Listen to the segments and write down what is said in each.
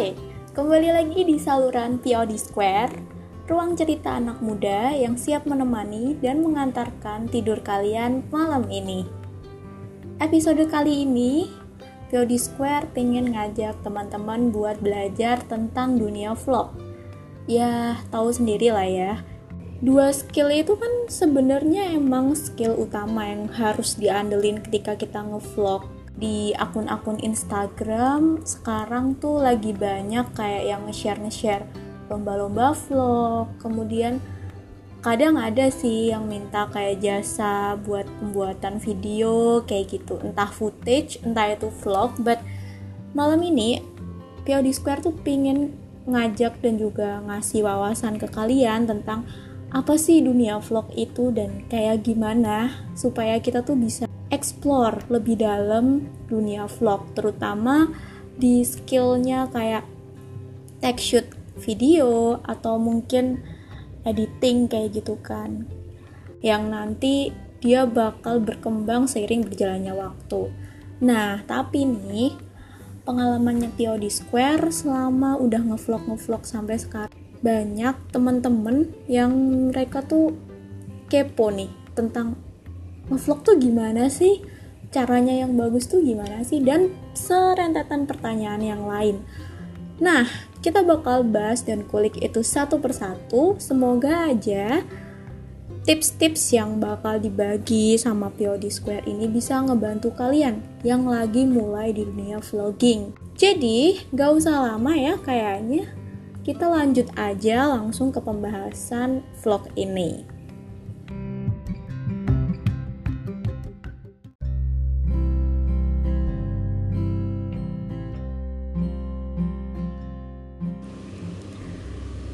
Hai, kembali lagi di saluran POD Square, ruang cerita anak muda yang siap menemani dan mengantarkan tidur kalian malam ini. Episode kali ini, POD Square pengen ngajak teman-teman buat belajar tentang dunia vlog. Ya, tahu sendiri lah ya. Dua skill itu kan sebenarnya emang skill utama yang harus diandelin ketika kita ngevlog di akun-akun Instagram sekarang tuh lagi banyak kayak yang nge-share nge-share lomba-lomba vlog. Kemudian kadang ada sih yang minta kayak jasa buat pembuatan video kayak gitu. Entah footage entah itu vlog but malam ini POD Square tuh pingin ngajak dan juga ngasih wawasan ke kalian tentang apa sih dunia vlog itu dan kayak gimana supaya kita tuh bisa explore lebih dalam dunia vlog terutama di skillnya kayak tag shoot video atau mungkin editing kayak gitu kan. Yang nanti dia bakal berkembang seiring berjalannya waktu. Nah tapi nih pengalamannya Tio di Square selama udah ngevlog ngevlog sampai sekarang banyak temen-temen yang mereka tuh kepo nih tentang ngevlog tuh gimana sih? Caranya yang bagus tuh gimana sih? Dan serentetan pertanyaan yang lain. Nah kita bakal bahas dan kulik itu satu persatu. Semoga aja tips-tips yang bakal dibagi sama POD Square ini bisa ngebantu kalian yang lagi mulai di dunia vlogging. Jadi gak usah lama ya kayaknya kita lanjut aja langsung ke pembahasan vlog ini.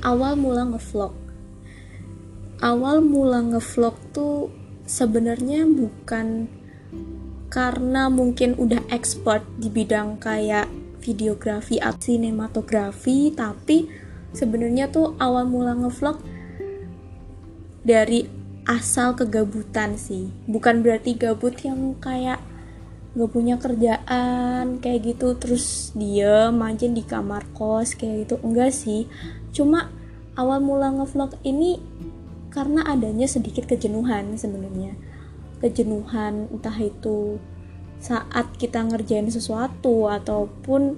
awal mula ngevlog awal mula ngevlog tuh sebenarnya bukan karena mungkin udah expert di bidang kayak videografi atau sinematografi tapi sebenarnya tuh awal mula ngevlog dari asal kegabutan sih. Bukan berarti gabut yang kayak gak punya kerjaan kayak gitu terus diem aja di kamar kos kayak gitu. Enggak sih. Cuma awal mula ngevlog ini karena adanya sedikit kejenuhan sebenarnya. Kejenuhan entah itu saat kita ngerjain sesuatu ataupun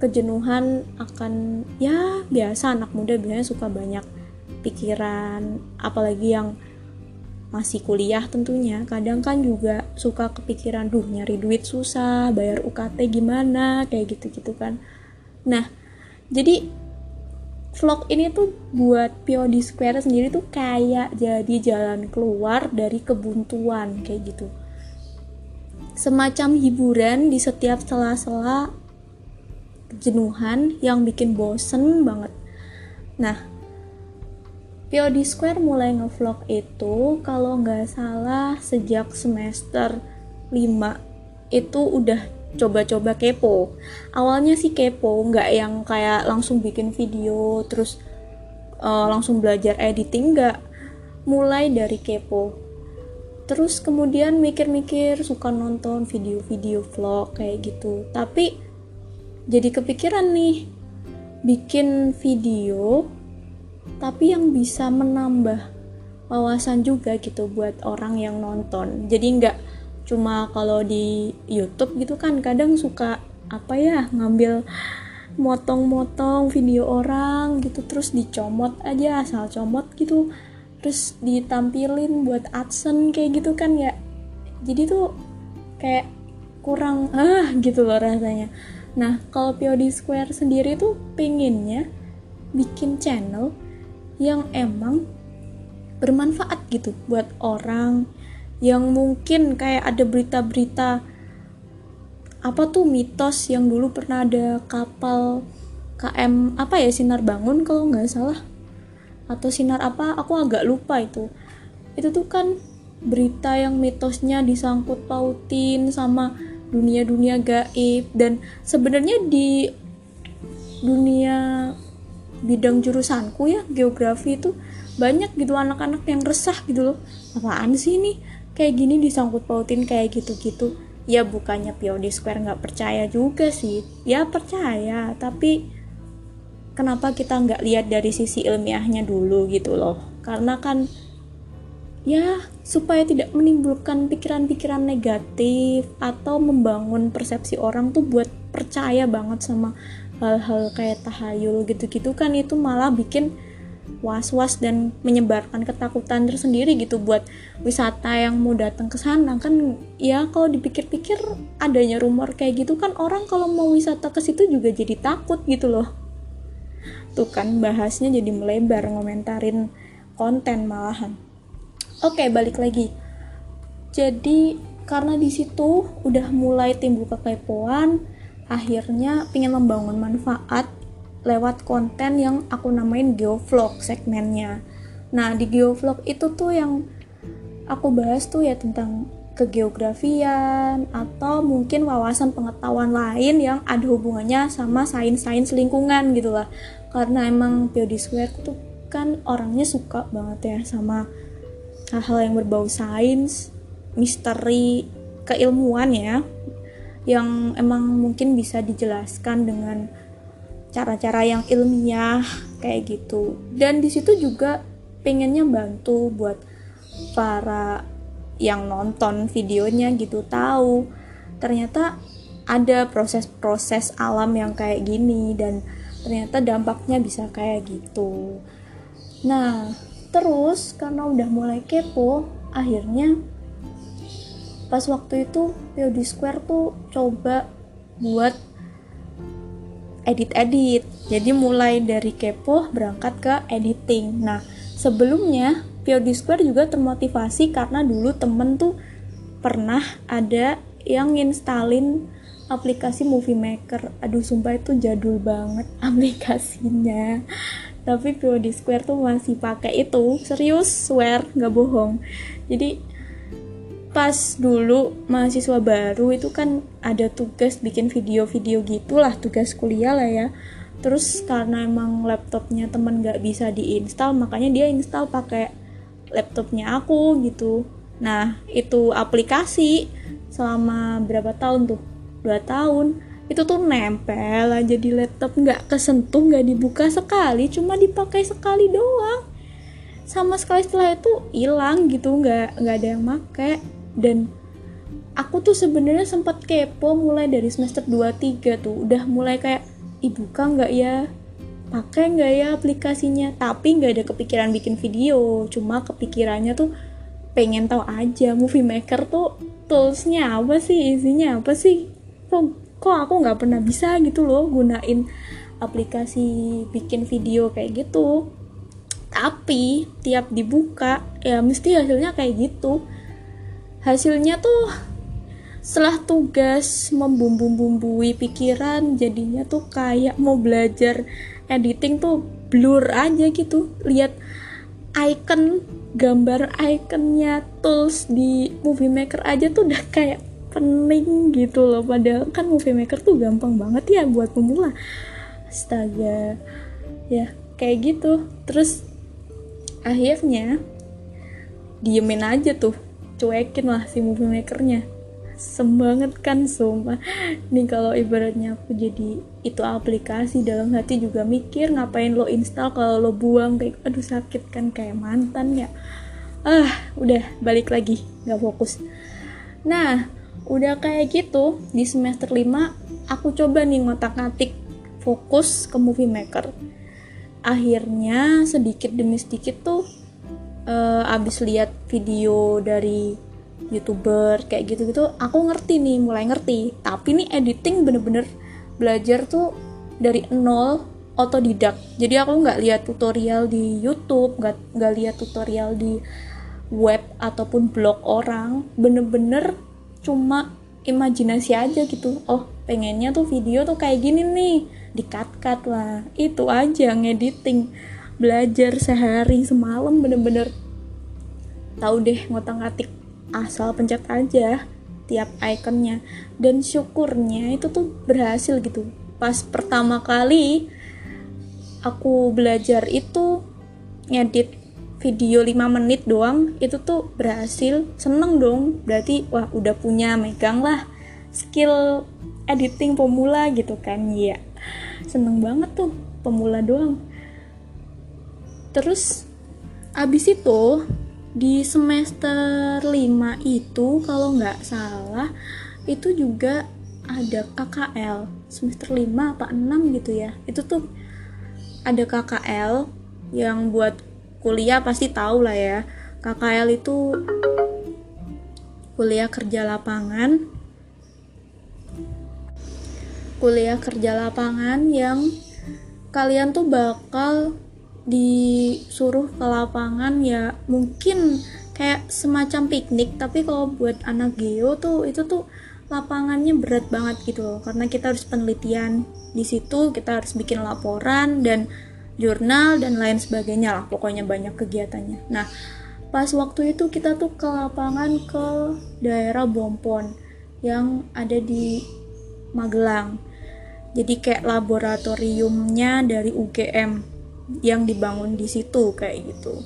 kejenuhan akan ya biasa anak muda biasanya suka banyak pikiran apalagi yang masih kuliah tentunya. Kadang kan juga suka kepikiran duh nyari duit susah bayar UKT gimana? Kayak gitu-gitu kan. Nah jadi vlog ini tuh buat POD Square sendiri tuh kayak jadi jalan keluar dari kebuntuan kayak gitu semacam hiburan di setiap sela-sela kejenuhan yang bikin bosen banget. Nah POD Square mulai ngevlog itu kalau nggak salah sejak semester 5 itu udah coba-coba kepo. Awalnya sih kepo nggak yang kayak langsung bikin video terus uh, langsung belajar editing nggak. Mulai dari kepo terus kemudian mikir-mikir suka nonton video-video vlog kayak gitu. Tapi jadi kepikiran nih bikin video tapi yang bisa menambah wawasan juga gitu buat orang yang nonton. Jadi nggak cuma kalau di YouTube gitu kan kadang suka apa ya ngambil motong-motong video orang gitu terus dicomot aja asal comot gitu terus ditampilin buat adsense kayak gitu kan ya. Jadi tuh kayak kurang ah gitu loh rasanya. Nah kalau POD Square sendiri tuh pengennya bikin channel yang emang bermanfaat gitu buat orang yang mungkin kayak ada berita-berita apa tuh mitos yang dulu pernah ada kapal KM apa ya sinar bangun kalau nggak salah atau sinar apa aku agak lupa itu. Itu tuh kan berita yang mitosnya disangkut pautin sama dunia-dunia gaib. Dan sebenarnya di dunia bidang jurusanku ya geografi itu banyak gitu anak-anak yang resah gitu loh. Apaan sih ini? Kayak gini disangkut pautin kayak gitu-gitu. Ya bukannya POD Square nggak percaya juga sih. Ya percaya tapi kenapa kita nggak lihat dari sisi ilmiahnya dulu gitu loh? Karena kan ya supaya tidak menimbulkan pikiran-pikiran negatif atau membangun persepsi orang tuh buat percaya banget sama hal-hal kayak tahayul gitu-gitu kan itu malah bikin was-was dan menyebarkan ketakutan tersendiri gitu buat wisata yang mau datang ke sana. Kan ya kalau dipikir-pikir adanya rumor kayak gitu kan orang kalau mau wisata ke situ juga jadi takut gitu loh tuh kan bahasnya jadi melebar ngomentarin konten malahan. Oke balik lagi. Jadi karena di situ udah mulai timbul kekepoan akhirnya pengen membangun manfaat lewat konten yang aku namain geovlog segmennya. Nah di geovlog itu tuh yang aku bahas tuh ya tentang kegeografian atau mungkin wawasan pengetahuan lain yang ada hubungannya sama sains-sains lingkungan gitu lah karena emang Biodi Square tuh kan orangnya suka banget ya sama hal-hal yang berbau sains, misteri, keilmuan ya, yang emang mungkin bisa dijelaskan dengan cara-cara yang ilmiah kayak gitu. Dan di situ juga pengennya bantu buat para yang nonton videonya gitu tahu ternyata ada proses-proses alam yang kayak gini dan ternyata dampaknya bisa kayak gitu. Nah, terus karena udah mulai kepo akhirnya pas waktu itu POD Square tuh coba buat edit-edit jadi mulai dari kepo berangkat ke editing nah sebelumnya POD Square juga termotivasi karena dulu temen tuh pernah ada yang installin aplikasi Movie Maker. Aduh sumpah itu jadul banget aplikasinya. Tapi POD Square tuh masih pakai itu. Serius swear nggak bohong. Jadi pas dulu mahasiswa baru itu kan ada tugas bikin video-video gitulah tugas kuliah lah ya. Terus karena emang laptopnya temen nggak bisa diinstal makanya dia install pakai laptopnya aku gitu. Nah itu aplikasi selama berapa tahun tuh dua tahun itu tuh nempel aja di laptop. Nggak kesentuh nggak dibuka sekali cuma dipakai sekali doang. Sama sekali setelah itu hilang gitu nggak nggak ada yang make. Dan aku tuh sebenarnya sempat kepo mulai dari semester 2-3 tuh. Udah mulai kayak ibuka nggak ya? Pakai nggak ya aplikasinya? Tapi nggak ada kepikiran bikin video. Cuma kepikirannya tuh pengen tahu aja. Movie maker tuh toolsnya apa sih? Isinya apa sih kok aku nggak pernah bisa gitu loh gunain aplikasi bikin video kayak gitu. Tapi tiap dibuka ya mesti hasilnya kayak gitu. Hasilnya tuh setelah tugas membumbu-bumbui pikiran jadinya tuh kayak mau belajar editing tuh blur aja gitu. Lihat icon gambar iconnya tools di movie maker aja tuh udah kayak pening gitu loh. Padahal kan movie maker tuh gampang banget ya buat pemula. Astaga. Ya kayak gitu. Terus akhirnya diemin aja tuh. Cuekin lah si movie makernya. Semangat kan sumpah. Nih kalau ibaratnya aku jadi itu aplikasi dalam hati juga mikir ngapain lo install kalau lo buang? Kayak aduh sakit kan kayak mantan ya. Ah udah balik lagi. Nggak fokus. Nah udah kayak gitu di semester 5 aku coba nih ngotak-ngatik fokus ke movie maker. Akhirnya sedikit demi sedikit tuh uh, abis lihat video dari youtuber kayak gitu-gitu aku ngerti nih mulai ngerti. Tapi nih editing bener-bener belajar tuh dari nol otodidak. Jadi aku nggak lihat tutorial di YouTube nggak nggak lihat tutorial di web ataupun blog orang. Bener-bener cuma imajinasi aja gitu. Oh pengennya tuh video tuh kayak gini nih. Dikat-kat lah. Itu aja ngediting. Belajar sehari semalam bener-bener. Tahu deh ngotak-ngatik. Asal pencet aja tiap ikonnya. Dan syukurnya itu tuh berhasil gitu. Pas pertama kali aku belajar itu ngedit video 5 menit doang itu tuh berhasil. Seneng dong berarti wah udah punya megang lah skill editing pemula gitu kan iya. Seneng banget tuh pemula doang. Terus abis itu di semester 5 itu kalau nggak salah itu juga ada KKL semester 5 apa 6 gitu ya. Itu tuh ada KKL yang buat kuliah pasti tahu lah ya. KKL itu kuliah kerja lapangan. Kuliah kerja lapangan yang kalian tuh bakal disuruh ke lapangan ya mungkin kayak semacam piknik tapi kalau buat anak geo tuh itu tuh lapangannya berat banget gitu loh. Karena kita harus penelitian di situ kita harus bikin laporan dan jurnal dan lain sebagainya lah pokoknya banyak kegiatannya. Nah pas waktu itu kita tuh ke lapangan ke daerah Bompon yang ada di Magelang. Jadi kayak laboratoriumnya dari UGM yang dibangun di situ kayak gitu.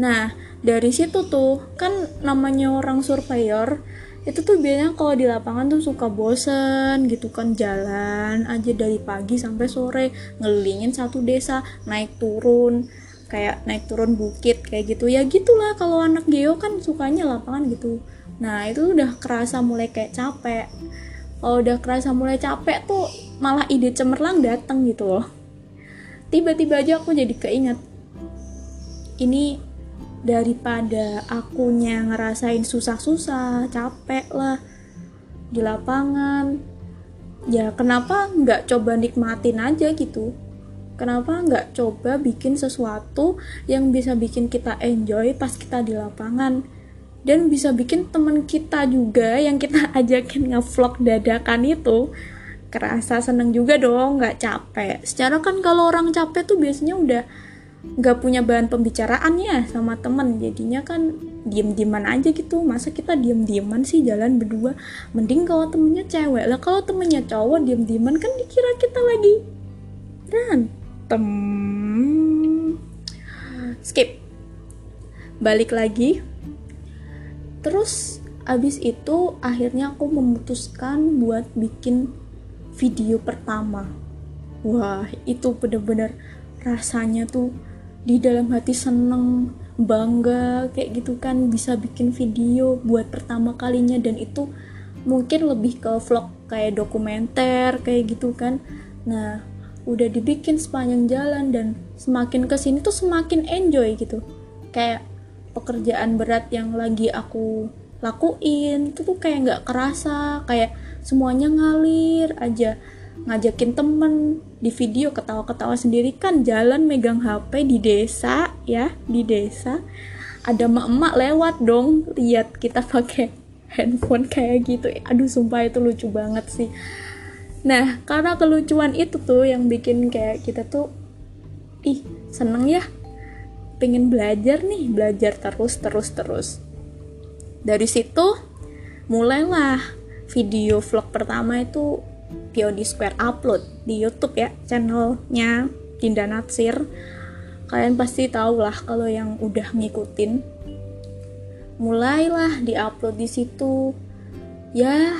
Nah dari situ tuh kan namanya orang surveyor itu tuh biasanya kalau di lapangan tuh suka bosen gitu kan jalan aja dari pagi sampai sore ngelilingin satu desa naik turun kayak naik turun bukit kayak gitu. Ya gitulah kalau anak geo kan sukanya lapangan gitu. Nah itu udah kerasa mulai kayak capek. Kalau udah kerasa mulai capek tuh malah ide cemerlang datang gitu loh. Tiba-tiba aja aku jadi keinget ini daripada akunya ngerasain susah-susah capek lah di lapangan. Ya kenapa nggak coba nikmatin aja gitu? Kenapa nggak coba bikin sesuatu yang bisa bikin kita enjoy pas kita di lapangan? Dan bisa bikin temen kita juga yang kita ajakin ngevlog dadakan itu kerasa seneng juga dong nggak capek. Secara kan kalau orang capek tuh biasanya udah nggak punya bahan pembicaraan ya sama temen. Jadinya kan diem dieman aja gitu. Masa kita diem dieman sih jalan berdua? Mending kalau temennya cewek. Lah kalau temennya cowok diem dieman kan dikira kita lagi dan tem skip. Balik lagi. Terus abis itu akhirnya aku memutuskan buat bikin video pertama. Wah itu bener-bener rasanya tuh di dalam hati seneng bangga kayak gitu kan bisa bikin video buat pertama kalinya. Dan itu mungkin lebih ke vlog kayak dokumenter kayak gitu kan. Nah udah dibikin sepanjang jalan dan semakin ke sini tuh semakin enjoy gitu. Kayak pekerjaan berat yang lagi aku lakuin itu tuh kayak nggak kerasa kayak semuanya ngalir aja ngajakin temen di video ketawa-ketawa sendiri kan jalan megang HP di desa ya di desa ada emak-emak lewat dong lihat kita pakai handphone kayak gitu aduh sumpah itu lucu banget sih Nah, karena kelucuan itu tuh yang bikin kayak kita tuh ih, seneng ya. Pengen belajar nih, belajar terus terus terus. Dari situ mulailah video vlog pertama itu POD Square upload di YouTube ya, channelnya Dinda Natsir. Kalian pasti tahu lah kalau yang udah ngikutin. Mulailah diupload di situ. Ya,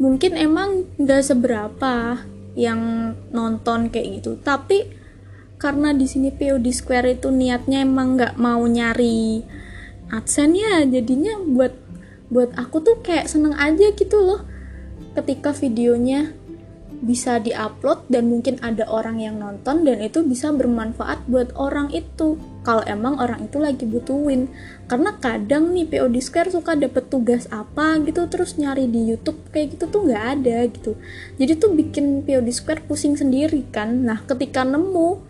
mungkin emang nggak seberapa yang nonton kayak gitu tapi karena di sini POD Square itu niatnya emang nggak mau nyari adsense ya jadinya buat buat aku tuh kayak seneng aja gitu loh ketika videonya bisa diupload dan mungkin ada orang yang nonton dan itu bisa bermanfaat buat orang itu. Kalau emang orang itu lagi butuhin. Karena kadang nih POD Square suka dapet tugas apa gitu terus nyari di YouTube kayak gitu tuh nggak ada gitu. Jadi tuh bikin POD Square pusing sendiri kan. Nah ketika nemu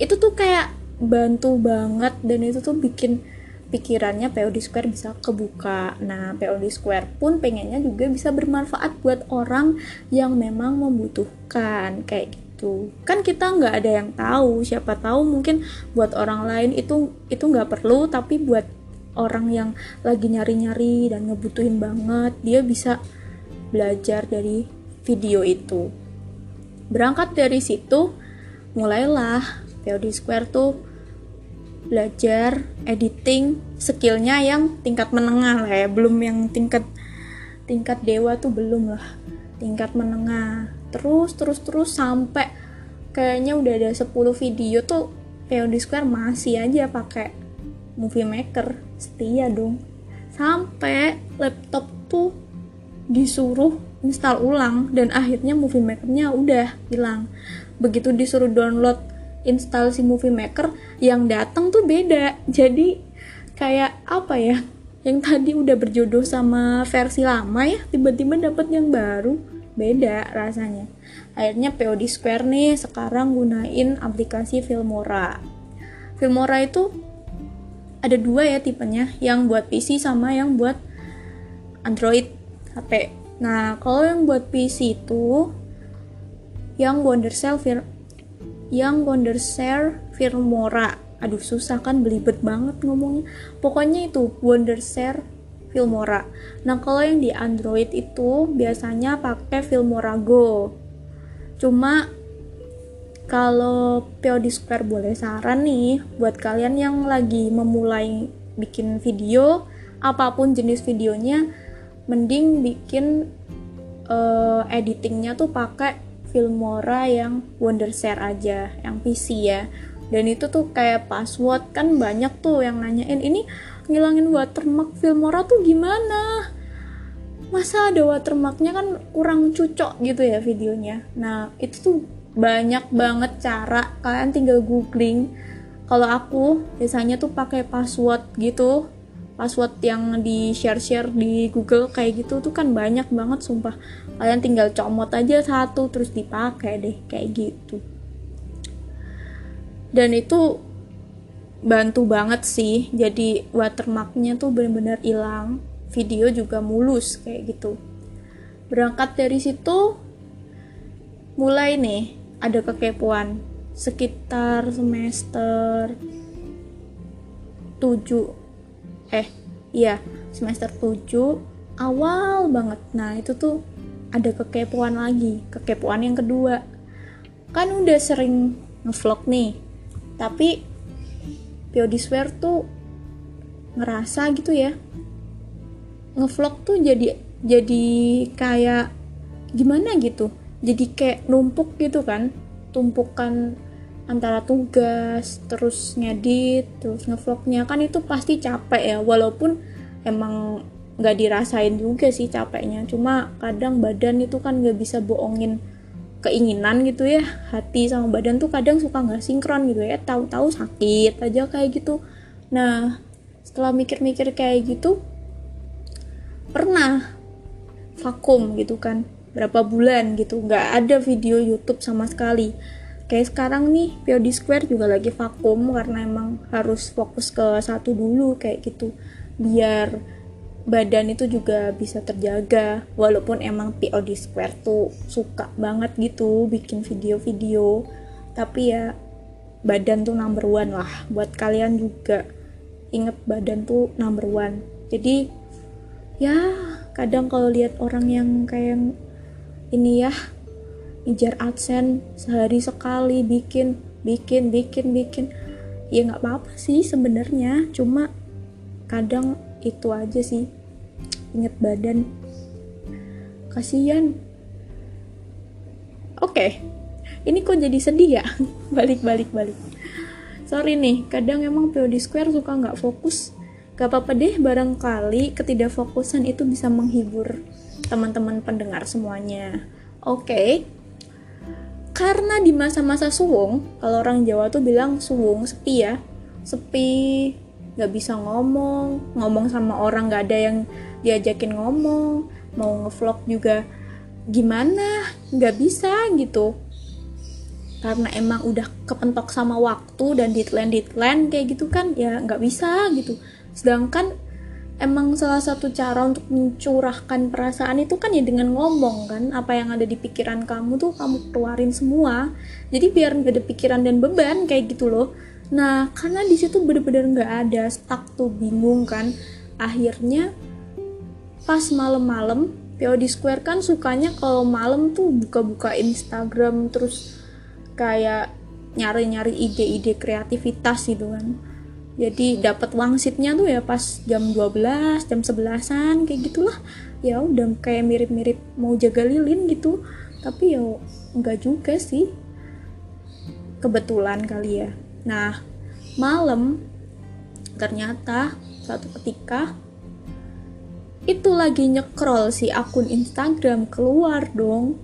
itu tuh kayak bantu banget dan itu tuh bikin pikirannya POD Square bisa kebuka. Nah, POD Square pun pengennya juga bisa bermanfaat buat orang yang memang membutuhkan kayak gitu. Kan kita nggak ada yang tahu, siapa tahu mungkin buat orang lain itu itu nggak perlu, tapi buat orang yang lagi nyari-nyari dan ngebutuhin banget, dia bisa belajar dari video itu. Berangkat dari situ, mulailah POD Square tuh belajar editing skillnya yang tingkat menengah lah ya. Belum yang tingkat tingkat dewa tuh belum lah. Tingkat menengah. Terus terus terus sampai kayaknya udah ada 10 video tuh POD Square masih aja pakai movie maker. Setia dong. Sampai laptop tuh disuruh install ulang dan akhirnya movie makernya udah hilang. Begitu disuruh download install si movie maker yang datang tuh beda. Jadi kayak apa ya? Yang tadi udah berjodoh sama versi lama ya tiba-tiba dapat yang baru. Beda rasanya. Akhirnya POD Square nih sekarang gunain aplikasi Filmora. Filmora itu ada dua ya tipenya yang buat PC sama yang buat Android HP nah kalau yang buat PC itu yang Wondershare Fir yang Wondershare Filmora. Aduh susah kan belibet banget ngomongnya. Pokoknya itu Wondershare Filmora. Nah kalau yang di Android itu biasanya pakai Filmora Go. Cuma kalau POD Square boleh saran nih buat kalian yang lagi memulai bikin video apa pun jenis videonya mending bikin uh, editingnya tuh pakai Filmora yang Wondershare aja yang PC ya. Dan itu tuh kayak password kan banyak tuh yang nanyain ini ngilangin watermark Filmora tuh gimana? Masa ada watermarknya kan kurang cocok gitu ya videonya. Nah itu tuh banyak banget cara. Kalian tinggal googling. Kalau aku biasanya tuh pakai password gitu. Password yang di share share di Google kayak gitu tuh kan banyak banget sumpah kalian tinggal comot aja satu terus dipakai deh kayak gitu. Dan itu bantu banget sih. Jadi watermarknya tuh bener-bener hilang. Video juga mulus kayak gitu. Berangkat dari situ mulai nih ada kekepoan. Sekitar semester 7 eh iya semester 7 awal banget. Nah itu tuh ada kekepoan lagi kekepoan yang kedua. Kan udah sering ngevlog nih tapi Swear tuh ngerasa gitu ya. Ngevlog tuh jadi jadi kayak gimana gitu? Jadi kayak numpuk gitu kan? Tumpukan antara tugas terus ngedit terus ngevlognya. Kan itu pasti capek ya walaupun emang nggak dirasain juga sih capeknya. Cuma kadang badan itu kan nggak bisa bohongin keinginan gitu ya. Hati sama badan tuh kadang suka nggak sinkron gitu ya. Tahu-tahu sakit aja kayak gitu. Nah setelah mikir-mikir kayak gitu pernah vakum gitu kan. Berapa bulan gitu. Nggak ada video YouTube sama sekali. Kayak sekarang nih POD Square juga lagi vakum karena emang harus fokus ke satu dulu kayak gitu. Biar badan itu juga bisa terjaga walaupun emang POD Square tuh suka banget gitu bikin video-video. Tapi ya badan tuh number one lah buat kalian juga. Inget badan tuh number one. Jadi ya kadang kalau lihat orang yang kayak ini ya ngejar adsense sehari sekali bikin bikin bikin bikin ya nggak apa-apa sih sebenarnya. Cuma kadang itu aja sih inget badan. Kasihan oke okay. ini kok jadi sedih ya? Balik balik balik. Sorry nih kadang emang POD Square suka nggak fokus. Gak apa-apa deh barangkali ketidakfokusan itu bisa menghibur teman-teman pendengar semuanya. Oke okay. karena di masa-masa suwung kalau orang Jawa tuh bilang suwung sepi ya. Sepi nggak bisa ngomong ngomong sama orang nggak ada yang diajakin ngomong mau ngevlog juga gimana? Nggak bisa gitu. Karena emang udah kepentok sama waktu dan deadline deadline kayak gitu kan ya nggak bisa gitu. Sedangkan emang salah satu cara untuk mencurahkan perasaan itu kan ya dengan ngomong kan. Apa yang ada di pikiran kamu tuh kamu keluarin semua. Jadi biar nggak ada pikiran dan beban kayak gitu loh. Nah, karena di situ bener-bener nggak ada stuck tuh bingung kan. Akhirnya pas malam-malam POD Square kan sukanya kalau malam tuh buka-buka Instagram terus kayak nyari-nyari ide-ide kreativitas gitu kan. Jadi dapat wangsitnya tuh ya pas jam 12, jam 11-an kayak gitulah. ya udah kayak mirip-mirip mau jaga lilin gitu tapi ya enggak juga sih kebetulan kali ya nah malam ternyata suatu ketika itu lagi nyekrol si akun Instagram keluar dong.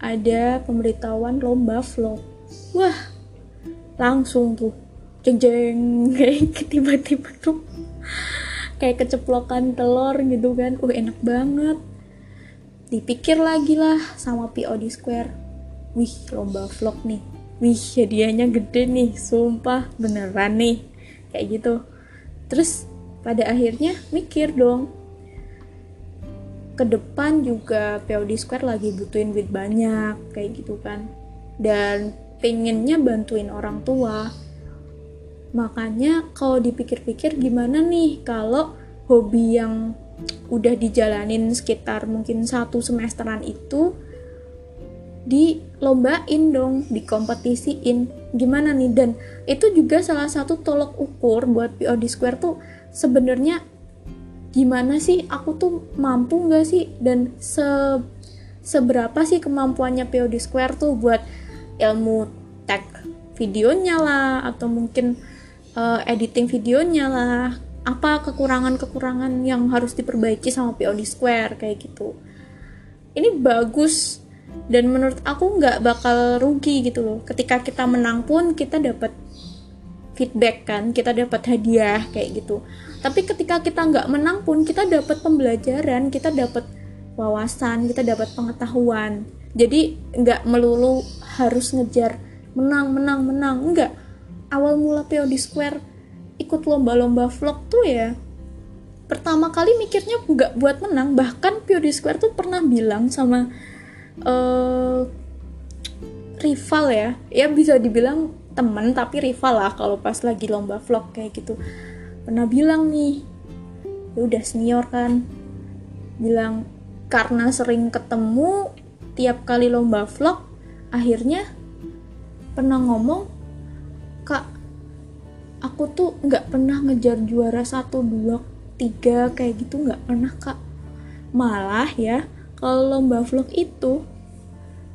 Ada pemberitahuan lomba vlog. Wah langsung tuh. Jeng jeng kayak tiba-tiba tuh. Kayak keceplokan telur gitu kan. Uh enak banget. Dipikir lagi lah sama POD Square. Wih lomba vlog nih. Wih hadiahnya gede nih. Sumpah beneran nih. Kayak gitu. Terus pada akhirnya mikir dong ke depan juga POD Square lagi butuhin duit banyak kayak gitu kan dan pengennya bantuin orang tua makanya kalau dipikir-pikir gimana nih kalau hobi yang udah dijalanin sekitar mungkin satu semesteran itu dilombain dong, dikompetisiin. Gimana nih? Dan itu juga salah satu tolok ukur buat POD Square tuh sebenarnya gimana sih? Aku tuh mampu nggak sih? Dan se seberapa sih kemampuannya POD Square tuh buat ilmu tag videonya lah atau mungkin uh, editing videonya lah. Apa kekurangan-kekurangan yang harus diperbaiki sama POD Square kayak gitu. Ini bagus dan menurut aku nggak bakal rugi gitu loh. Ketika kita menang pun kita dapat feedback kan kita dapat hadiah kayak gitu tapi ketika kita nggak menang pun kita dapat pembelajaran kita dapat wawasan kita dapat pengetahuan. Jadi nggak melulu harus ngejar menang menang menang. Enggak awal mula POD Square ikut lomba-lomba vlog tuh ya pertama kali mikirnya nggak buat menang. Bahkan POD Square tuh pernah bilang sama uh, rival ya. Ya bisa dibilang temen tapi rival lah kalau pas lagi lomba vlog kayak gitu pernah bilang nih ya udah senior kan. Bilang karena sering ketemu tiap kali lomba vlog akhirnya pernah ngomong kak aku tuh nggak pernah ngejar juara satu dua tiga kayak gitu nggak pernah kak. Malah ya kalau lomba vlog itu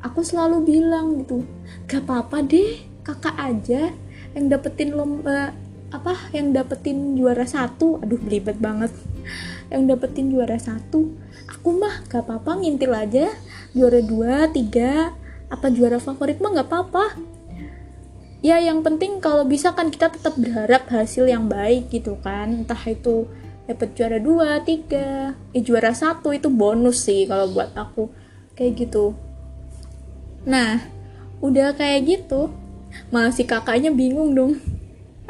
aku selalu bilang gitu gak apa-apa deh kakak aja yang dapetin lomba apa? Yang dapetin juara satu? Aduh belibet banget. Yang dapetin juara satu? Aku mah gak apa-apa ngintil aja. Juara dua tiga. Apa juara favorit mah gak apa-apa. Ya yang penting kalau bisa kan kita tetap berharap hasil yang baik gitu kan. Entah itu dapat juara dua tiga. Eh juara satu itu bonus sih kalau buat aku. Kayak gitu. Nah, udah kayak gitu, si kakaknya bingung dong.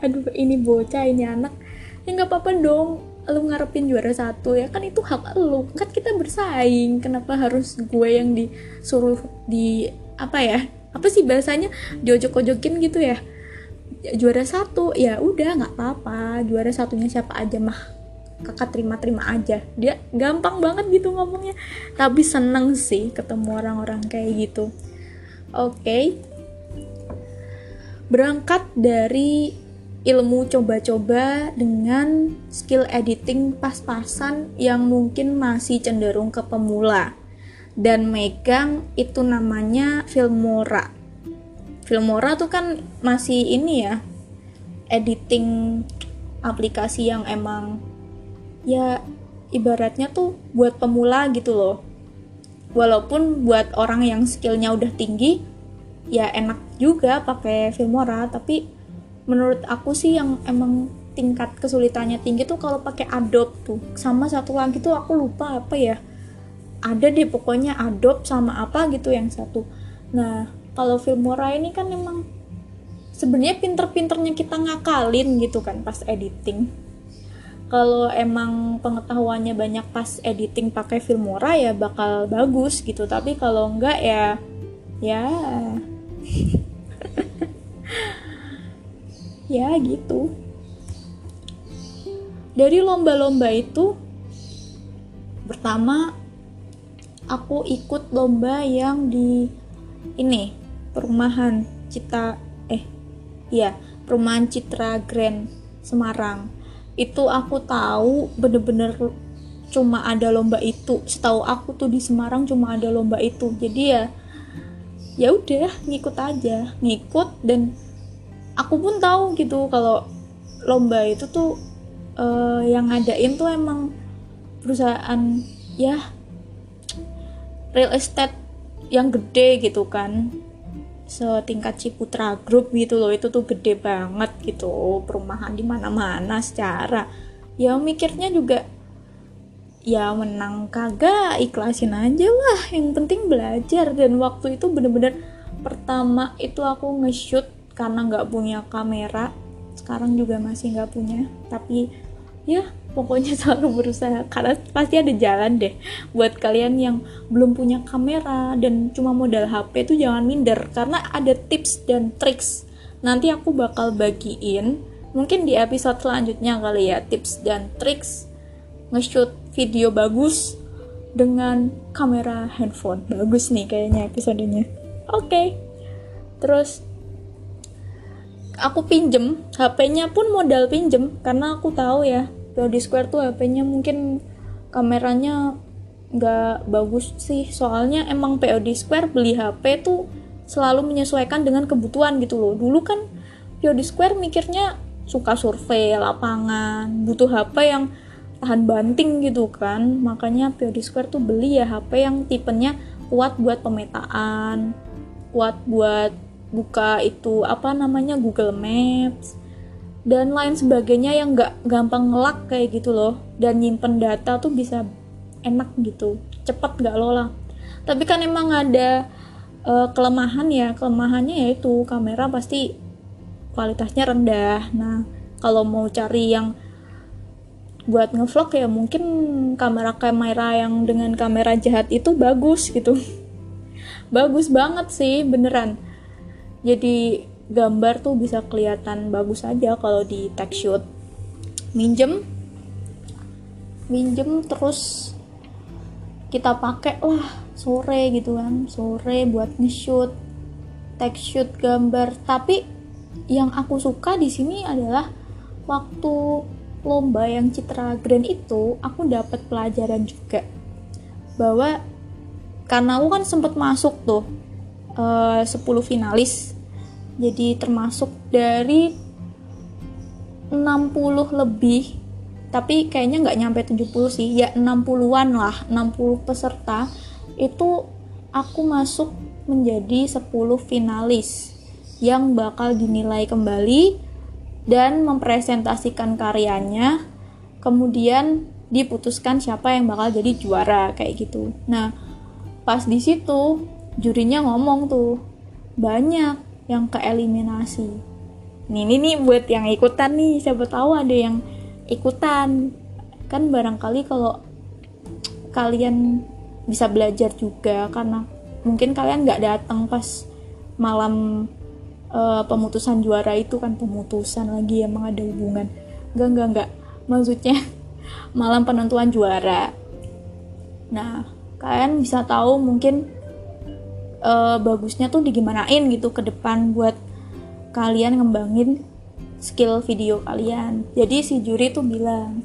Aduh, ini bocah, ini anak. Ya nggak apa-apa dong, lu ngarepin juara satu ya kan itu hak lu. Kan kita bersaing, kenapa harus gue yang disuruh di apa ya? Apa sih bahasanya? Diojok-ojokin gitu ya? Juara satu, ya udah nggak apa-apa. Juara satunya siapa aja mah kakak terima-terima aja dia gampang banget gitu ngomongnya tapi seneng sih ketemu orang-orang kayak gitu Oke. Okay. Berangkat dari ilmu coba-coba dengan skill editing pas-pasan yang mungkin masih cenderung ke pemula dan megang itu namanya Filmora. Filmora tuh kan masih ini ya editing aplikasi yang emang ya ibaratnya tuh buat pemula gitu loh walaupun buat orang yang skillnya udah tinggi ya enak juga pakai Filmora tapi menurut aku sih yang emang tingkat kesulitannya tinggi tuh kalau pakai Adobe tuh. Sama satu lagi tuh aku lupa apa ya. Ada deh pokoknya Adobe sama apa gitu yang satu. Nah kalau Filmora ini kan emang sebenarnya pinter-pinternya kita ngakalin gitu kan pas editing. Kalau emang pengetahuannya banyak pas editing pakai Filmora ya bakal bagus gitu. Tapi kalau enggak ya ya ya gitu. Dari lomba-lomba itu pertama aku ikut lomba yang di ini perumahan Cita eh iya perumahan Citra Grand Semarang. Itu aku tahu bener-bener cuma ada lomba itu. Setahu aku tuh di Semarang cuma ada lomba itu. Jadi ya ya udah ngikut aja. Ngikut dan aku pun tahu gitu kalau lomba itu tuh uh, yang ngadain tuh emang perusahaan ya real estate yang gede gitu kan. Setingkat Ciputra Group gitu loh itu tuh gede banget gitu. Perumahan di mana-mana secara. Ya mikirnya juga ya menang kagak ikhlasin aja lah. Yang penting belajar. Dan waktu itu bener-bener pertama itu aku nge-shoot karena nggak punya kamera sekarang juga masih nggak punya. Tapi ya pokoknya selalu berusaha karena pasti ada jalan deh buat kalian yang belum punya kamera dan cuma modal HP itu jangan minder karena ada tips dan triks nanti aku bakal bagiin mungkin di episode selanjutnya kali ya tips dan triks nge-shoot video bagus dengan kamera handphone. Bagus nih kayaknya episodenya. Oke okay. terus aku pinjem HP-nya pun modal pinjem karena aku tahu ya POD Square tuh HP-nya mungkin kameranya nggak bagus sih. Soalnya emang POD Square beli HP tuh selalu menyesuaikan dengan kebutuhan gitu loh. Dulu kan POD Square mikirnya suka survei lapangan butuh HP yang tahan banting gitu kan. Makanya POD Square tuh beli ya HP yang tipenya kuat buat pemetaan kuat buat buka itu apa namanya Google Maps dan lain sebagainya yang nggak gampang ngelak kayak gitu loh. Dan nyimpen data tuh bisa enak gitu cepet nggak lola. Tapi kan emang ada uh, kelemahan ya kelemahannya yaitu kamera pasti kualitasnya rendah. Nah kalau mau cari yang buat ngevlog ya mungkin kamera-kamera yang dengan kamera jahat itu bagus gitu. Bagus banget sih beneran jadi gambar tuh bisa kelihatan bagus aja kalau di tag shoot. Minjem. Minjem terus kita pakai lah sore gitu kan. Sore buat nge-shoot tag shoot gambar. Tapi yang aku suka di sini adalah waktu lomba yang Citra Grand itu aku dapat pelajaran juga bahwa karena aku kan sempat masuk tuh eh, uh, 10 finalis jadi termasuk dari 60 lebih tapi kayaknya nggak nyampe 70 sih. Ya 60-an lah 60 peserta. Itu aku masuk menjadi 10 finalis yang bakal dinilai kembali dan mempresentasikan karyanya. Kemudian diputuskan siapa yang bakal jadi juara kayak gitu. Nah pas di situ jurinya ngomong tuh banyak yang keeliminasi. Nih ini nih buat yang ikutan nih siapa tahu ada yang ikutan. Kan barangkali kalau kalian bisa belajar juga karena mungkin kalian nggak datang pas malam uh, pemutusan juara itu kan pemutusan lagi emang ada hubungan. Enggak enggak enggak maksudnya malam penentuan juara. Nah kalian bisa tahu mungkin uh, bagusnya tuh digimanain gitu ke depan buat kalian ngembangin skill video kalian jadi si juri tuh bilang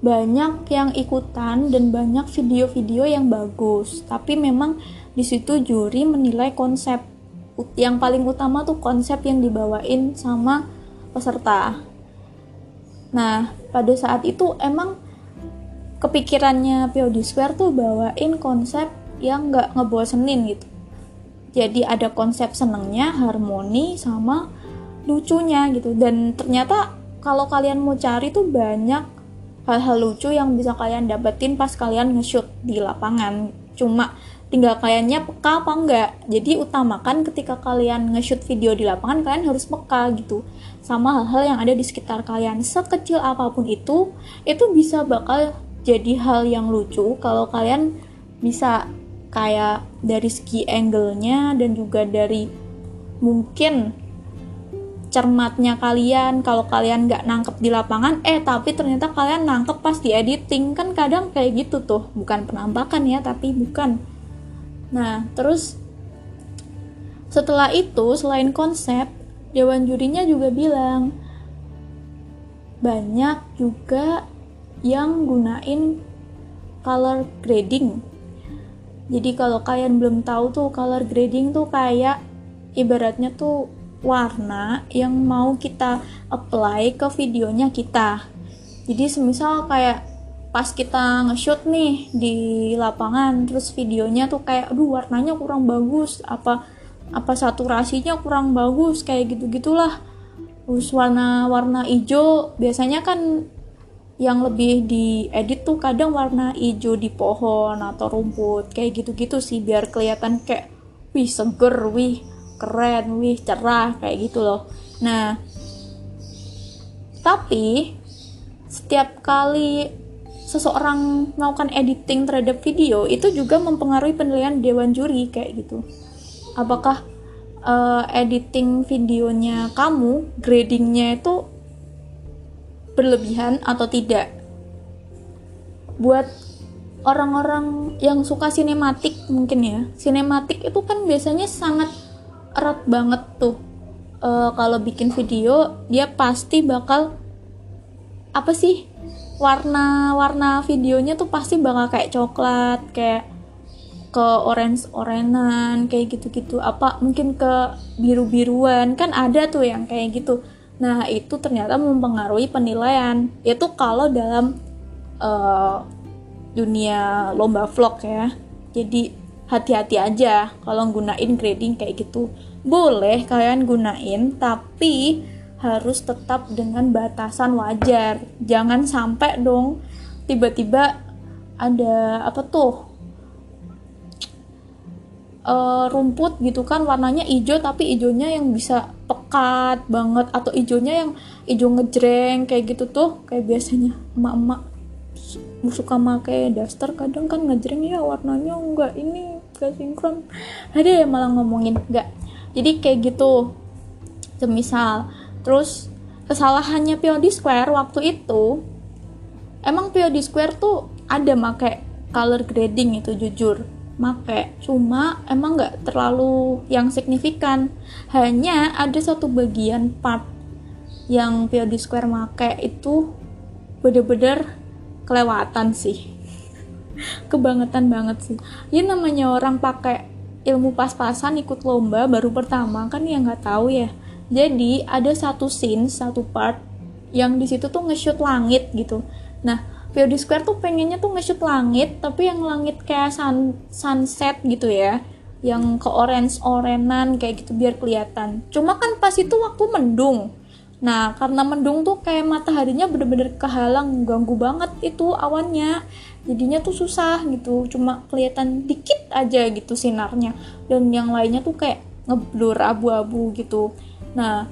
banyak yang ikutan dan banyak video-video yang bagus tapi memang di situ juri menilai konsep yang paling utama tuh konsep yang dibawain sama peserta. Nah, pada saat itu emang kepikirannya POD Square tuh bawain konsep yang nggak ngebosenin gitu. Jadi ada konsep senengnya, harmoni, sama lucunya gitu. Dan ternyata kalau kalian mau cari tuh banyak hal-hal lucu yang bisa kalian dapetin pas kalian nge-shoot di lapangan. Cuma tinggal kayaknya peka apa enggak jadi utamakan ketika kalian nge-shoot video di lapangan kalian harus peka gitu sama hal-hal yang ada di sekitar kalian sekecil apa pun itu itu bisa bakal jadi hal yang lucu kalau kalian bisa kayak dari segi angle-nya dan juga dari mungkin cermatnya kalian kalau kalian nggak nangkep di lapangan eh tapi ternyata kalian nangkep pas di editing. Kan kadang kayak gitu tuh bukan penampakan ya tapi bukan. Nah, terus setelah itu selain konsep, dewan jurinya juga bilang banyak juga yang gunain color grading jadi kalau kalian belum tahu tuh color grading tuh kayak ibaratnya tuh warna yang mau kita apply ke videonya kita. Jadi semisal kayak pas kita nge-shoot nih di lapangan terus videonya tuh kayak aduh warnanya kurang bagus apa apa saturasinya kurang bagus kayak gitu gitulah terus warna warna hijau biasanya kan yang lebih diedit tuh kadang warna hijau di pohon atau rumput kayak gitu-gitu sih biar kelihatan kayak wih seger wih keren wih cerah kayak gitu loh. Nah tapi setiap kali seseorang melakukan editing terhadap video itu juga mempengaruhi penilaian dewan juri kayak gitu. Apakah uh, editing videonya kamu gradingnya itu berlebihan atau tidak? Buat orang-orang yang suka sinematik mungkin ya. Sinematik itu kan biasanya sangat erat banget tuh. Uh, kalau bikin video dia pasti bakal apa sih warna-warna videonya tuh pasti bakal kayak coklat kayak ke orange orenan kayak gitu-gitu. Apa mungkin ke biru-biruan. Kan ada tuh yang kayak gitu nah itu ternyata mempengaruhi penilaian. Itu kalau dalam uh, dunia lomba vlog ya. Jadi hati-hati aja kalau gunain grading kayak gitu. Boleh kalian gunain tapi harus tetap dengan batasan wajar. Jangan sampai dong tiba-tiba ada apa tuh uh, rumput gitu kan warnanya hijau tapi hijaunya yang bisa pekat banget atau hijaunya yang hijau ngejreng kayak gitu tuh kayak biasanya emak-emak suka make daster kadang kan ngejreng ya warnanya enggak ini gak sinkron. Ada ya malah ngomongin enggak. Jadi kayak gitu semisal. Terus kesalahannya POD Square waktu itu emang POD Square tuh ada make color grading itu jujur. Make cuma emang nggak terlalu yang signifikan hanya ada satu bagian part yang POD Square make itu bener-bener kelewatan sih. Kebangetan banget sih. Ya namanya orang pakai ilmu pas-pasan ikut lomba baru pertama kan ya nggak tahu ya. Jadi ada satu scene satu part yang di situ tuh nge-shoot langit gitu. Nah VOD Square tuh pengennya tuh nge-shoot langit tapi yang langit kayak sun, sunset gitu ya yang ke orange orenan kayak gitu biar kelihatan. Cuma kan pas itu waktu mendung. Nah karena mendung tuh kayak mataharinya bener-bener kehalang ganggu banget itu awannya. Jadinya tuh susah gitu cuma kelihatan dikit aja gitu sinarnya. Dan yang lainnya tuh kayak ngeblur abu-abu gitu. Nah,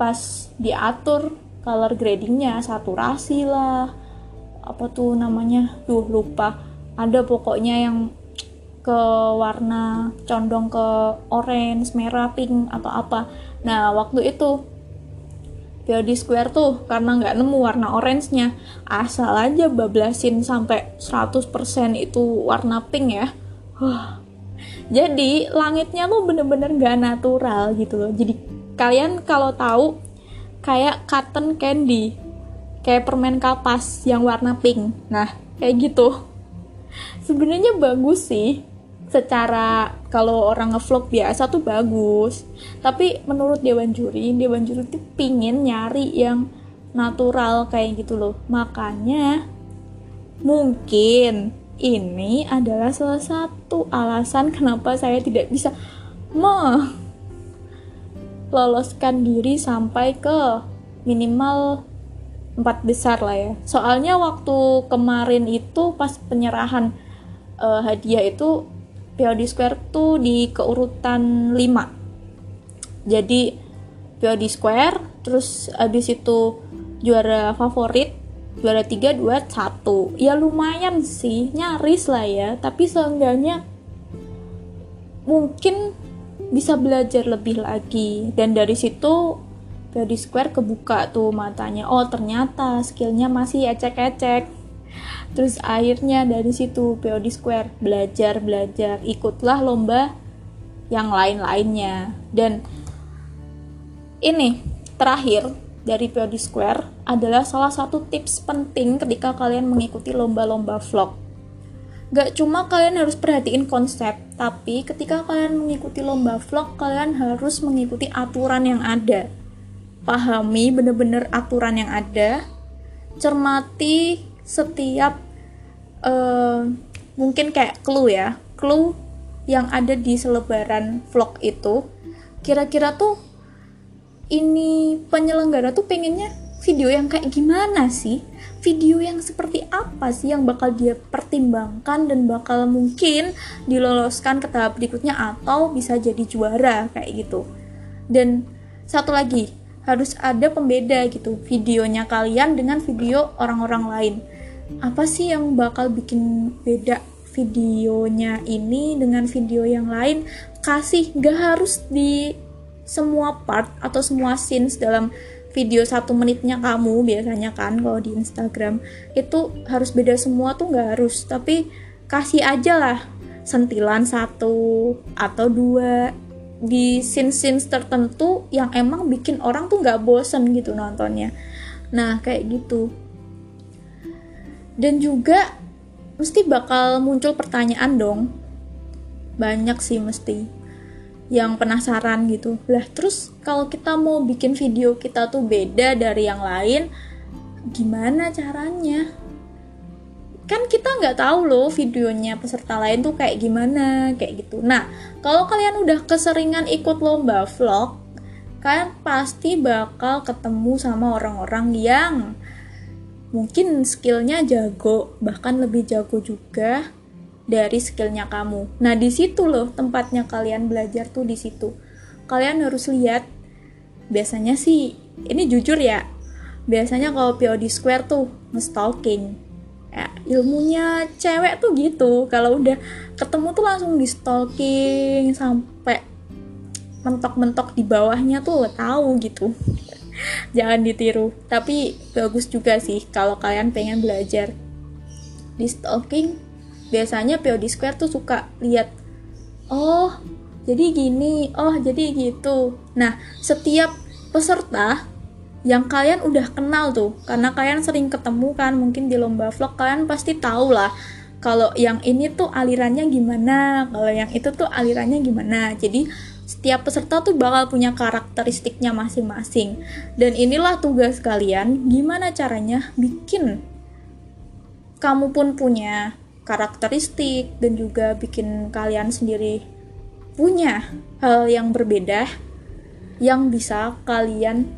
pas diatur color gradingnya, saturasi lah, apa tuh namanya, duh lupa. Ada pokoknya yang ke warna condong ke orange, merah, pink atau apa. Nah, waktu itu POD Square tuh karena nggak nemu warna orange-nya. Asal aja bablasin sampai 100% itu warna pink ya. Huh. jadi langitnya tuh bener-bener nggak natural gitu loh. Jadi kalian kalau tahu kayak cotton candy kayak permen kapas yang warna pink. Nah kayak gitu. Sebenarnya bagus sih secara kalau orang ngevlog biasa tuh bagus tapi menurut dewan juri dewan juri tuh pingin nyari yang natural kayak gitu loh makanya mungkin ini adalah salah satu alasan kenapa saya tidak bisa mah loloskan diri sampai ke minimal empat besar lah ya. Soalnya waktu kemarin itu pas penyerahan uh, hadiah itu POD Square tuh di keurutan 5. Jadi POD Square terus abis itu juara favorit juara 3 2 1 ya lumayan sih nyaris lah ya. Tapi seenggaknya mungkin bisa belajar lebih lagi. Dan dari situ dari Square kebuka tuh matanya. Oh ternyata skillnya masih ecek-ecek terus akhirnya dari situ POD Square belajar belajar ikutlah lomba yang lain-lainnya dan ini terakhir dari POD Square adalah salah satu tips penting ketika kalian mengikuti lomba-lomba vlog. Gak cuma kalian harus perhatiin konsep, tapi ketika kalian mengikuti lomba vlog, kalian harus mengikuti aturan yang ada. Pahami bener-bener aturan yang ada, cermati setiap mungkin kayak clue ya, clue yang ada di selebaran vlog itu. Kira-kira tuh ini penyelenggara tuh pengennya video yang kayak gimana sih? Video yang seperti apa sih yang bakal dia pertimbangkan dan bakal mungkin diloloskan ke tahap berikutnya atau bisa jadi juara kayak gitu. Dan satu lagi, harus ada pembeda gitu videonya kalian dengan video orang-orang lain. Apa sih yang bakal bikin beda videonya ini dengan video yang lain? Kasih gak harus di semua part atau semua scenes dalam video satu menitnya kamu biasanya kan kalau di Instagram. Itu harus beda semua tuh nggak harus tapi kasih aja lah. Sentilan satu atau dua. Di scene-scene tertentu yang emang bikin orang tuh nggak bosen gitu nontonnya. Nah kayak gitu dan juga mesti bakal muncul pertanyaan dong. Banyak sih mesti yang penasaran gitu. Lah terus kalau kita mau bikin video kita tuh beda dari yang lain gimana caranya? Kan kita nggak tahu loh videonya peserta lain tuh kayak gimana kayak gitu. Nah kalau kalian udah keseringan ikut lomba vlog kalian pasti bakal ketemu sama orang-orang yang mungkin skillnya jago bahkan lebih jago juga dari skillnya kamu. Nah di situ loh tempatnya kalian belajar tuh di situ. Kalian harus lihat. Biasanya sih ini jujur ya. Biasanya kalau POD Square tuh nge-stalking. Ya, ilmunya cewek tuh gitu. Kalau udah ketemu tuh langsung di stalking sampai mentok-mentok di bawahnya tuh tahu gitu. Jangan ditiru. Tapi bagus juga sih kalau kalian pengen belajar. Di stalking biasanya POD Square tuh suka lihat oh jadi gini oh jadi gitu. Nah setiap peserta yang kalian udah kenal tuh karena kalian sering ketemu kan mungkin di lomba vlog kalian pasti tahu lah kalau yang ini tuh alirannya gimana kalau yang itu tuh alirannya gimana. Jadi setiap peserta tuh bakal punya karakteristiknya masing-masing. Dan inilah tugas kalian gimana caranya bikin kamu pun punya karakteristik dan juga bikin kalian sendiri punya hal yang berbeda yang bisa kalian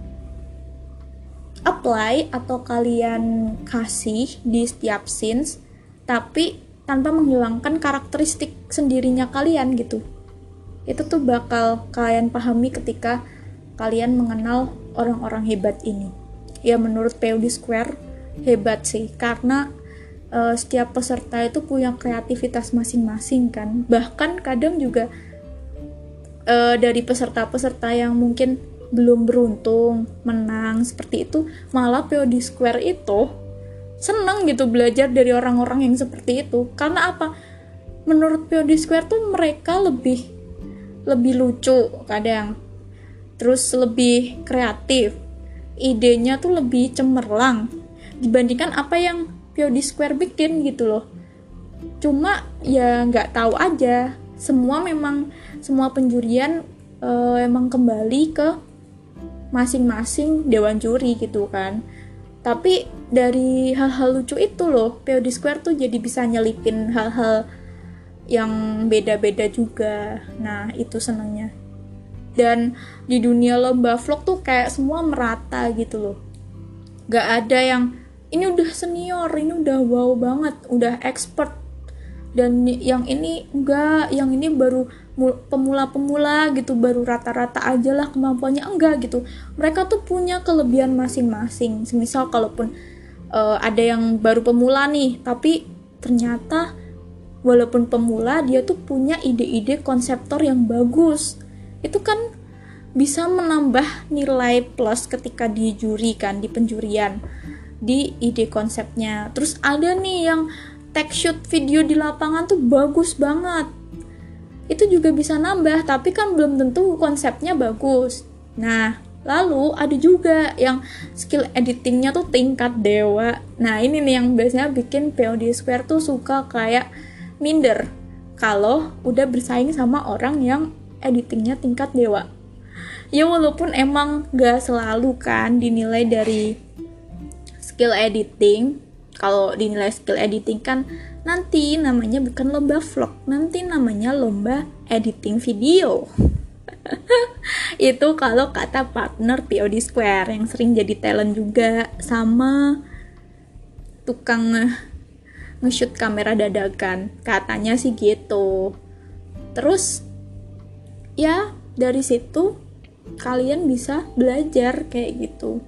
apply atau kalian kasih di setiap scenes tapi tanpa menghilangkan karakteristik sendirinya kalian gitu itu tuh bakal kalian pahami ketika kalian mengenal orang-orang hebat ini. Ya menurut POD Square hebat sih. Karena uh, setiap peserta itu punya kreativitas masing-masing kan. Bahkan kadang juga uh, dari peserta-peserta yang mungkin belum beruntung menang seperti itu malah POD Square itu seneng gitu belajar dari orang-orang yang seperti itu. Karena apa? Menurut POD Square tuh mereka lebih lebih lucu kadang. Terus lebih kreatif. Idenya tuh lebih cemerlang dibandingkan apa yang di Square bikin gitu loh. Cuma ya nggak tahu aja. Semua memang semua penjurian uh, emang kembali ke masing-masing dewan juri gitu kan. Tapi dari hal-hal lucu itu loh POD Square tuh jadi bisa nyelipin hal-hal yang beda-beda juga. Nah itu senangnya. Dan di dunia lomba vlog tuh kayak semua merata gitu loh. Gak ada yang ini udah senior ini udah wow banget udah expert. Dan yang ini enggak yang ini baru pemula-pemula gitu baru rata-rata aja lah kemampuannya. Enggak gitu. Mereka tuh punya kelebihan masing-masing. Semisal kalaupun uh, ada yang baru pemula nih tapi ternyata walaupun pemula dia tuh punya ide-ide konseptor yang bagus. Itu kan bisa menambah nilai plus ketika di juri kan di penjurian di ide konsepnya. Terus ada nih yang tag shoot video di lapangan tuh bagus banget. Itu juga bisa nambah tapi kan belum tentu konsepnya bagus. Nah Lalu ada juga yang skill editingnya tuh tingkat dewa. Nah ini nih yang biasanya bikin POD Square tuh suka kayak minder kalau udah bersaing sama orang yang editingnya tingkat dewa. Ya walaupun emang gak selalu kan dinilai dari skill editing. Kalau dinilai skill editing kan nanti namanya bukan lomba vlog, nanti namanya lomba editing video. itu kalau kata partner POD Square yang sering jadi talent juga sama tukang nge-shoot kamera dadakan. Katanya sih gitu. Terus ya dari situ kalian bisa belajar kayak gitu.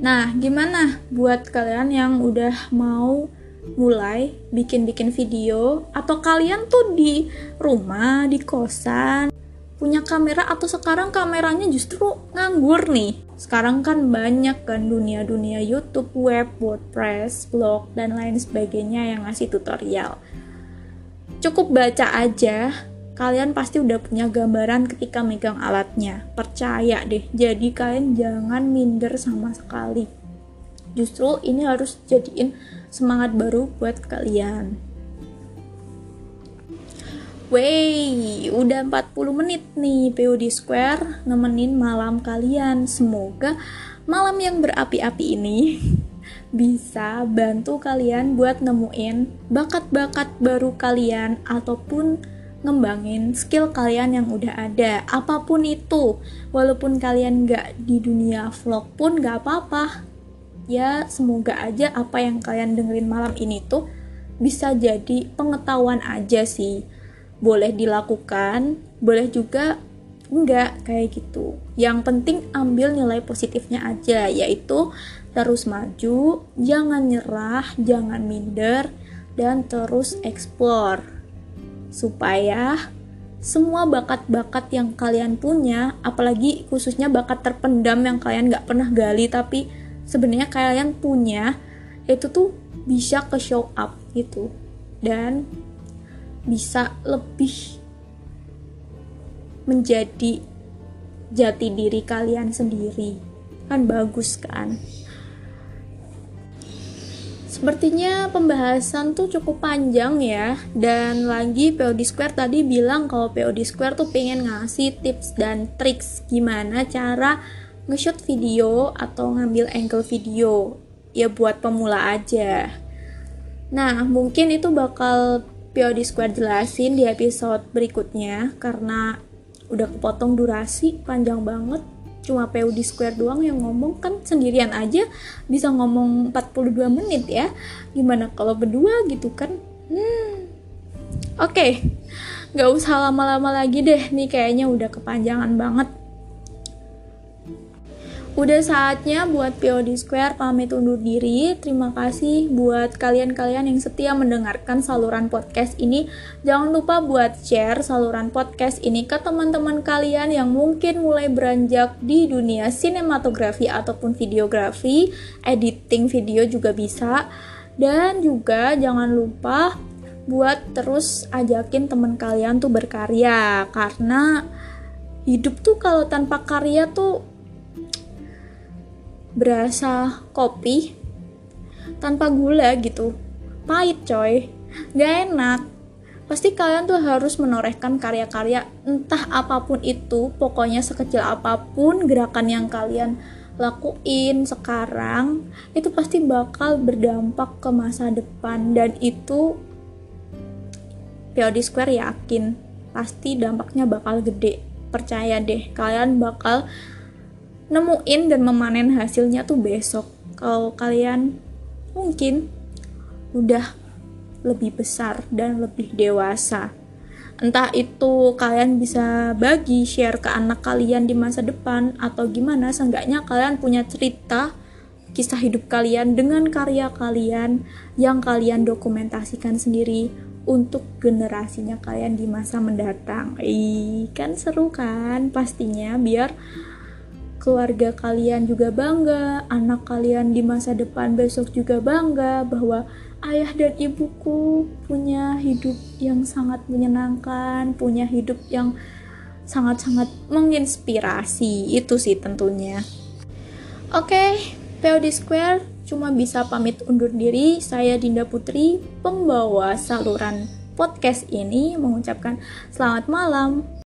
Nah gimana buat kalian yang udah mau mulai bikin-bikin video? Atau kalian tuh di rumah di kosan punya kamera atau sekarang kameranya justru nganggur nih. Sekarang kan banyak kan dunia-dunia YouTube, web, WordPress, blog, dan lain sebagainya yang ngasih tutorial. Cukup baca aja, kalian pasti udah punya gambaran ketika megang alatnya. Percaya deh, jadi kalian jangan minder sama sekali. Justru ini harus jadiin semangat baru buat kalian. Wey, udah 40 menit nih POD Square nemenin malam kalian. Semoga malam yang berapi-api ini bisa bantu kalian buat nemuin bakat-bakat baru kalian ataupun ngembangin skill kalian yang udah ada. Apa pun itu walaupun kalian gak di dunia vlog pun gak apa-apa. Ya semoga aja apa yang kalian dengerin malam ini tuh bisa jadi pengetahuan aja sih boleh dilakukan, boleh juga enggak kayak gitu. Yang penting ambil nilai positifnya aja, yaitu terus maju, jangan nyerah, jangan minder, dan terus explore. Supaya semua bakat-bakat yang kalian punya, apalagi khususnya bakat terpendam yang kalian nggak pernah gali, tapi sebenarnya kalian punya, itu tuh bisa ke show up gitu. Dan bisa lebih menjadi jati diri kalian sendiri. Kan bagus kan? Sepertinya pembahasan tuh cukup panjang ya. Dan lagi POD Square tadi bilang kalau POD Square tuh pengen ngasih tips dan triks Gimana cara nge-shoot video atau ngambil angle video. Ya buat pemula aja. Nah mungkin itu bakal POD Square jelasin di episode berikutnya karena udah kepotong durasi panjang banget cuma POD Square doang yang ngomong kan sendirian aja bisa ngomong 42 menit ya gimana kalau berdua gitu kan hmm. oke okay. nggak usah lama-lama lagi deh nih kayaknya udah kepanjangan banget Udah saatnya buat POD Square pamit undur diri. Terima kasih buat kalian-kalian yang setia mendengarkan saluran podcast ini. Jangan lupa buat share saluran podcast ini ke teman-teman kalian yang mungkin mulai beranjak di dunia sinematografi ataupun videografi, editing video juga bisa. Dan juga jangan lupa buat terus ajakin teman kalian tuh berkarya karena hidup tuh kalau tanpa karya tuh berasa kopi tanpa gula gitu. Pahit coy. Gak enak. Pasti kalian tuh harus menorehkan karya-karya entah apa pun itu pokoknya sekecil apa pun gerakan yang kalian lakuin sekarang itu pasti bakal berdampak ke masa depan. Dan itu POD Square yakin pasti dampaknya bakal gede. Percaya deh kalian bakal nemuin dan memanen hasilnya tuh besok kalau kalian mungkin udah lebih besar dan lebih dewasa entah itu kalian bisa bagi share ke anak kalian di masa depan atau gimana seenggaknya kalian punya cerita kisah hidup kalian dengan karya kalian yang kalian dokumentasikan sendiri untuk generasinya kalian di masa mendatang. Ih, kan seru kan pastinya biar keluarga kalian juga bangga, anak kalian di masa depan besok juga bangga bahwa ayah dan ibuku punya hidup yang sangat menyenangkan, punya hidup yang sangat-sangat menginspirasi itu sih tentunya. Oke, okay, POD Square cuma bisa pamit undur diri. Saya Dinda Putri, pembawa saluran podcast ini mengucapkan selamat malam.